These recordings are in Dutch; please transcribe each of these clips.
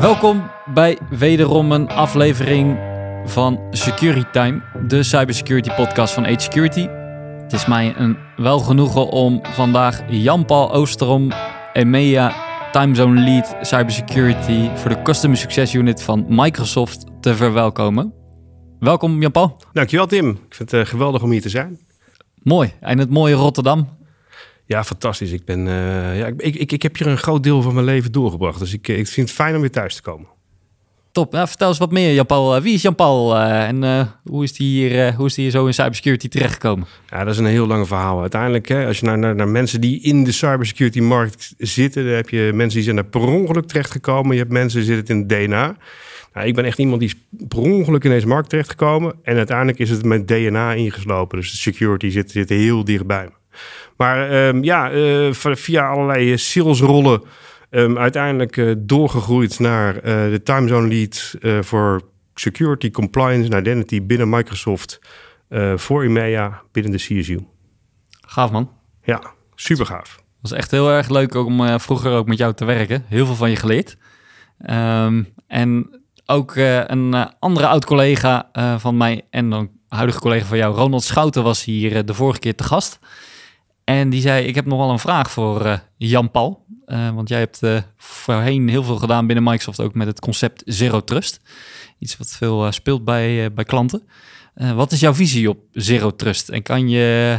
Welkom bij wederom een aflevering van Security Time, de cybersecurity podcast van Age Security. Het is mij een wel genoegen om vandaag Jan-Paul Oosterom, EMEA Timezone Lead Cybersecurity voor de Customer Success Unit van Microsoft te verwelkomen. Welkom Jan-Paul. Dankjewel Tim. Ik vind het uh, geweldig om hier te zijn. Mooi. En het mooie Rotterdam. Ja, fantastisch. Ik, ben, uh, ja, ik, ik, ik heb hier een groot deel van mijn leven doorgebracht. Dus ik, ik vind het fijn om weer thuis te komen. Top. Nou, vertel eens wat meer, Jan-Paul. Wie is Jan-Paul uh, en uh, hoe, is die hier, hoe is die hier zo in cybersecurity terechtgekomen? Ja, dat is een heel lang verhaal. Uiteindelijk, hè, als je naar, naar, naar mensen die in de cybersecurity markt zitten, dan heb je mensen die zijn er per ongeluk terechtgekomen. Je hebt mensen die zitten in het DNA. Nou, ik ben echt iemand die is per ongeluk in deze markt terechtgekomen. En uiteindelijk is het met DNA ingeslopen. Dus de security zit, zit heel dichtbij me. Maar um, ja, uh, via allerlei salesrollen um, uiteindelijk uh, doorgegroeid naar uh, de timezone lead voor security, compliance en identity binnen Microsoft voor EMEA binnen de CSU. Gaaf man. Ja, super gaaf. Het was echt heel erg leuk om vroeger ook met jou te werken. Heel veel van je geleerd. Um, en ook een andere oud-collega van mij en een huidige collega van jou, Ronald Schouten, was hier de vorige keer te gast. En die zei, ik heb nog wel een vraag voor uh, Jan-Paul. Uh, want jij hebt uh, voorheen heel veel gedaan binnen Microsoft, ook met het concept Zero Trust. Iets wat veel speelt bij, bij klanten. wat is jouw visie op Zero Trust? En kan je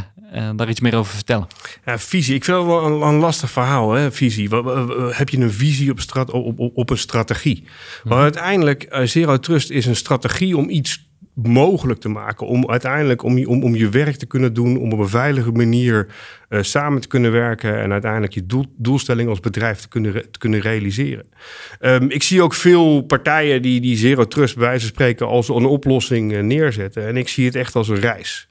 daar iets meer over vertellen? Ja, visie, ik vind wel een, een lastig verhaal, hè? visie. Heb je een visie op, strat op, op, op een strategie? Maar mhm. uiteindelijk, Zero Trust is een strategie om iets mogelijk te maken. Om uiteindelijk om, om, om je werk te kunnen doen, om op een veilige manier uh, samen te kunnen werken en uiteindelijk je doel, doelstelling als bedrijf te kunnen, te kunnen realiseren. Um, ik zie ook veel partijen die, die Zero Trust bij wijze van spreken als een oplossing uh, neerzetten. En ik zie het echt als een reis.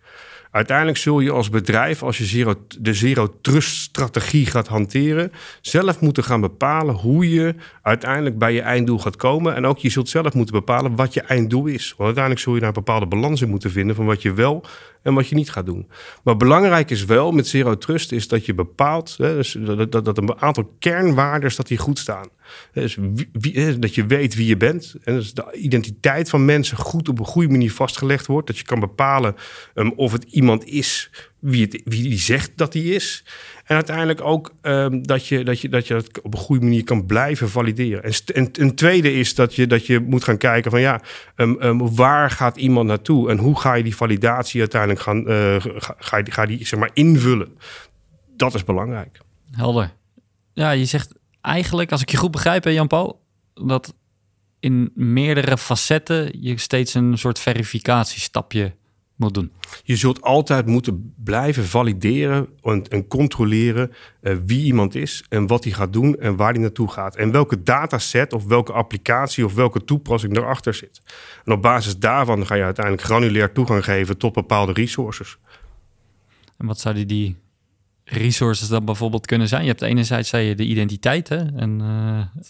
Uiteindelijk zul je als bedrijf, als je zero, de zero trust strategie gaat hanteren, zelf moeten gaan bepalen hoe je uiteindelijk bij je einddoel gaat komen. En ook je zult zelf moeten bepalen wat je einddoel is. Want uiteindelijk zul je daar een bepaalde balans in moeten vinden van wat je wel en wat je niet gaat doen. Maar belangrijk is wel met zero trust is dat je bepaalt hè, dus dat, een aantal kernwaarden dat die goed staan. Dus wie, dat je weet wie je bent. En dus de identiteit van mensen goed op een goede manier vastgelegd wordt. Dat je kan bepalen um, of het iemand is wie, het, wie die zegt dat hij is. En uiteindelijk ook um, dat, je, dat, je, dat je dat op een goede manier kan blijven valideren. En, en een tweede is dat je, dat je moet gaan kijken van ja, um, waar gaat iemand naartoe? En hoe ga je die validatie uiteindelijk gaan, uh, ga, ga die zeg maar invullen? Dat is belangrijk. Helder. Ja, je zegt eigenlijk, als ik je goed begrijp, Jan-Paul, dat in meerdere facetten je steeds een soort verificatiestapje moet doen. Je zult altijd moeten blijven valideren en, en controleren uh, wie iemand is en wat hij gaat doen en waar hij naartoe gaat. En welke dataset of welke applicatie of welke toepassing erachter zit. En op basis daarvan ga je uiteindelijk granulair toegang geven tot bepaalde resources. En wat zouden die resources dan bijvoorbeeld kunnen zijn? Je hebt enerzijds zei je de identiteit hè? en uh,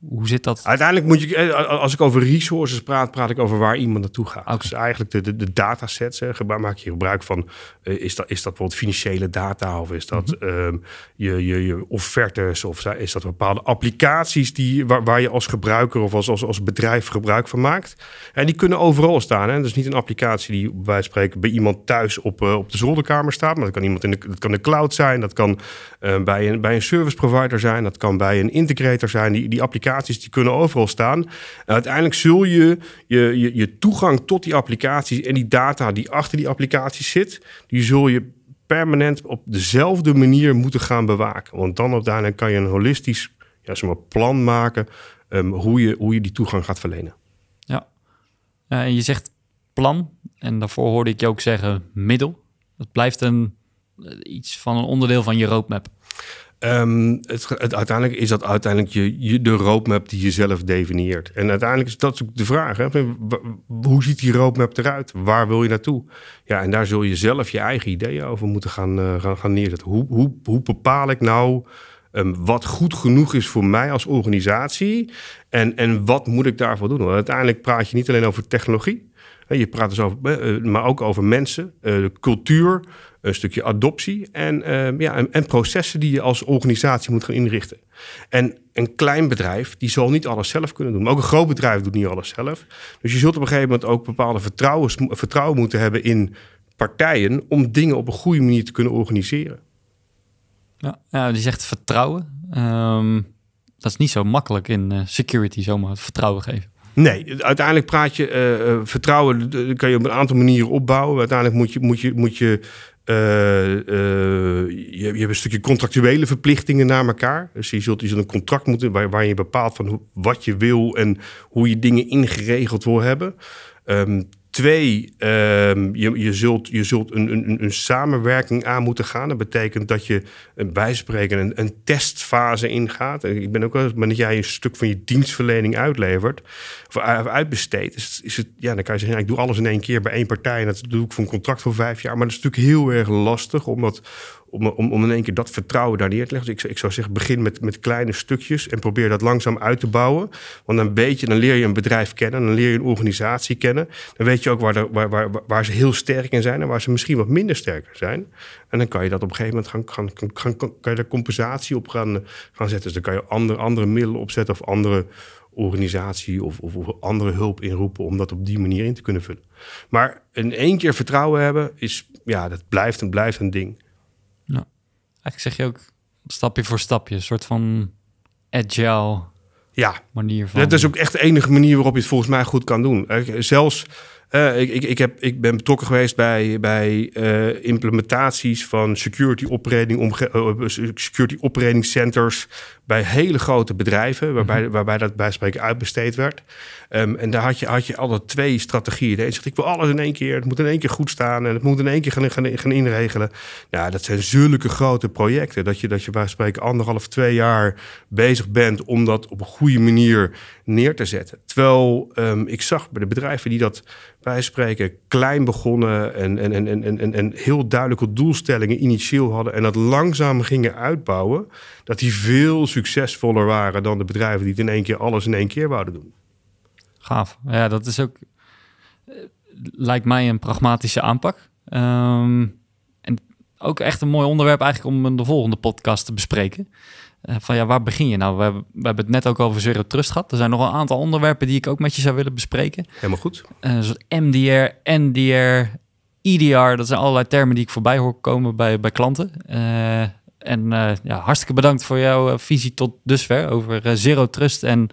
hoe zit dat? Uiteindelijk moet je, eh, als ik over resources praat, praat ik over waar iemand naartoe gaat. Okay. Dus eigenlijk de, de, de datasets, hè, maak je gebruik van, uh, is, dat, is dat bijvoorbeeld financiële data of is dat mm -hmm. um, je, je, je offertes of is dat bepaalde applicaties die, waar, waar je als gebruiker of als, als, als bedrijf gebruik van maakt. En die kunnen overal staan. Hè. Dus niet een applicatie die bij spreken bij iemand thuis op, uh, op de zolderkamer staat, maar dat kan iemand in de, dat kan de cloud zijn, dat kan uh, bij, een, bij een service provider zijn, dat kan bij een integrator zijn. Die, die applicatie die kunnen overal staan. En uiteindelijk zul je je, je je toegang tot die applicaties en die data die achter die applicaties zit, die zul je permanent op dezelfde manier moeten gaan bewaken. Want dan uiteindelijk kan je een holistisch ja, zeg maar, plan maken um, hoe, je, hoe je die toegang gaat verlenen. Ja, en je zegt plan en daarvoor hoorde ik je ook zeggen middel. Dat blijft een, iets van een onderdeel van je roadmap. Um, het, uiteindelijk is dat uiteindelijk je, de roadmap die je zelf definieert. En uiteindelijk is dat ook de vraag. Hè? Hoe ziet die roadmap eruit? Waar wil je naartoe? Ja, en daar zul je zelf je eigen ideeën over moeten gaan, uh, gaan, gaan neerzetten. Hoe, hoe, hoe bepaal ik nou um, wat goed genoeg is voor mij als organisatie? En, en wat moet ik daarvoor doen? Want uiteindelijk praat je niet alleen over technologie. Je praat dus over, uh, maar ook over mensen, uh, cultuur, een stukje adoptie en, ehm, ja, en, en, processen die je als organisatie moet gaan inrichten. En een klein bedrijf, die zal niet alles zelf kunnen doen. Maar ook een groot bedrijf doet niet alles zelf. Dus je zult op een gegeven moment ook bepaalde vertrouwen moeten hebben in partijen om dingen op een goede manier te kunnen organiseren. Ja, ja die zegt vertrouwen. Ehm, dat is niet zo makkelijk in uh, security, zomaar het vertrouwen geven. Nee, uiteindelijk praat je uh, uh, vertrouwen, kan je op een aantal manieren opbouwen. Uiteindelijk moet je, moet je, moet je, je, je hebt een stukje contractuele verplichtingen naar elkaar. Dus je zult, je zult een contract moeten waar, waar je bepaalt van wat je wil en hoe je dingen ingeregeld wil hebben. Um, Twee, ehm, je, je zult, je zult een, een, een samenwerking aan moeten gaan. Dat betekent dat je een bijspreken een, een testfase ingaat. Ik ben ook wel eens, dat jij een stuk van je dienstverlening uitlevert of uitbesteedt, is het, ja, dan kan je zeggen, ik doe alles in één keer bij één partij en dat doe ik voor een contract voor vijf jaar. Maar dat is natuurlijk heel erg lastig, omdat om, om, om in één keer dat vertrouwen daar neer te leggen. Dus ik, ik zou zeggen, begin met, met kleine stukjes en probeer dat langzaam uit te bouwen. Want dan weet je, dan leer je een bedrijf kennen, dan leer je een organisatie kennen. Dan weet je ook waar, waar, waar, ze heel sterk in zijn en waar ze misschien wat minder sterker zijn. En dan kan je dat op een gegeven moment gaan, gaan, gaan, kan je daar compensatie op gaan, gaan zetten. Dus dan kan je andere, andere middelen opzetten of andere organisatie of, of, of, andere hulp inroepen om dat op die manier in te kunnen vullen. Maar in één keer vertrouwen hebben is, ja, dat blijft en blijft een ding. Eigenlijk zeg je ook stapje voor stapje, een soort van agile ja. manier van. Dat is ook echt de enige manier waarop je het volgens mij goed kan doen. Zelfs uh, ik, ik, ik, heb, ik ben betrokken geweest bij, bij uh, implementaties van security operating, uh, security operating centers bij hele grote bedrijven, waarbij, mm waarbij dat bij spreken uitbesteed werd. Um, en daar had je, had je altijd twee strategieën. De een zegt, ik wil alles in één keer, het moet in één keer goed staan en het moet in één keer gaan, gaan, gaan inregelen. Ja, dat zijn zulke grote projecten, dat je, dat je bij spreken anderhalf, twee jaar bezig bent om dat op een goede manier neer te zetten. Terwijl um, ik zag bij de bedrijven die dat bij spreken klein begonnen en, en, en, en, en, en heel duidelijke doelstellingen initieel hadden en dat langzaam gingen uitbouwen, dat die veel succesvoller waren dan de bedrijven die het in één keer alles in één keer wouden doen. Gaaf. Ja, dat is ook, eh, lijkt mij een pragmatische aanpak. Um, en ook echt een mooi onderwerp eigenlijk om de volgende podcast te bespreken. Uh, van ja, waar begin je nou? We hebben, we hebben het net ook over Zero Trust gehad. Er zijn nog een aantal onderwerpen die ik ook met je zou willen bespreken. Helemaal goed. Uh, zoals MDR, NDR, EDR. Dat zijn allerlei termen die ik voorbij hoor komen bij, bij klanten. Uh, en ja, hartstikke bedankt voor jouw visie tot dusver over Zero Trust en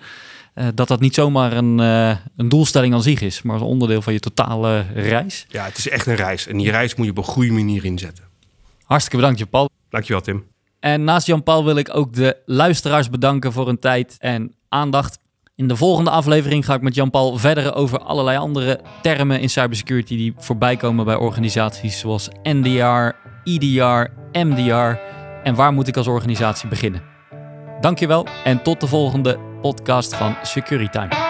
uh, dat dat niet zomaar een, uh, een doelstelling aan zich is, maar als onderdeel van je totale reis. Ja, het is echt een reis. En die reis moet je op een goede manier inzetten. Hartstikke bedankt, Jan-Paul. Dankjewel, Tim. En naast Jan-Paul wil ik ook de luisteraars bedanken voor hun tijd en aandacht. In de volgende aflevering ga ik met Jan-Paul verder over allerlei andere termen in cybersecurity die voorbij komen bij organisaties zoals NDR, EDR, MDR en waar moet ik als organisatie beginnen. Dankjewel en tot de volgende podcast van Security Time.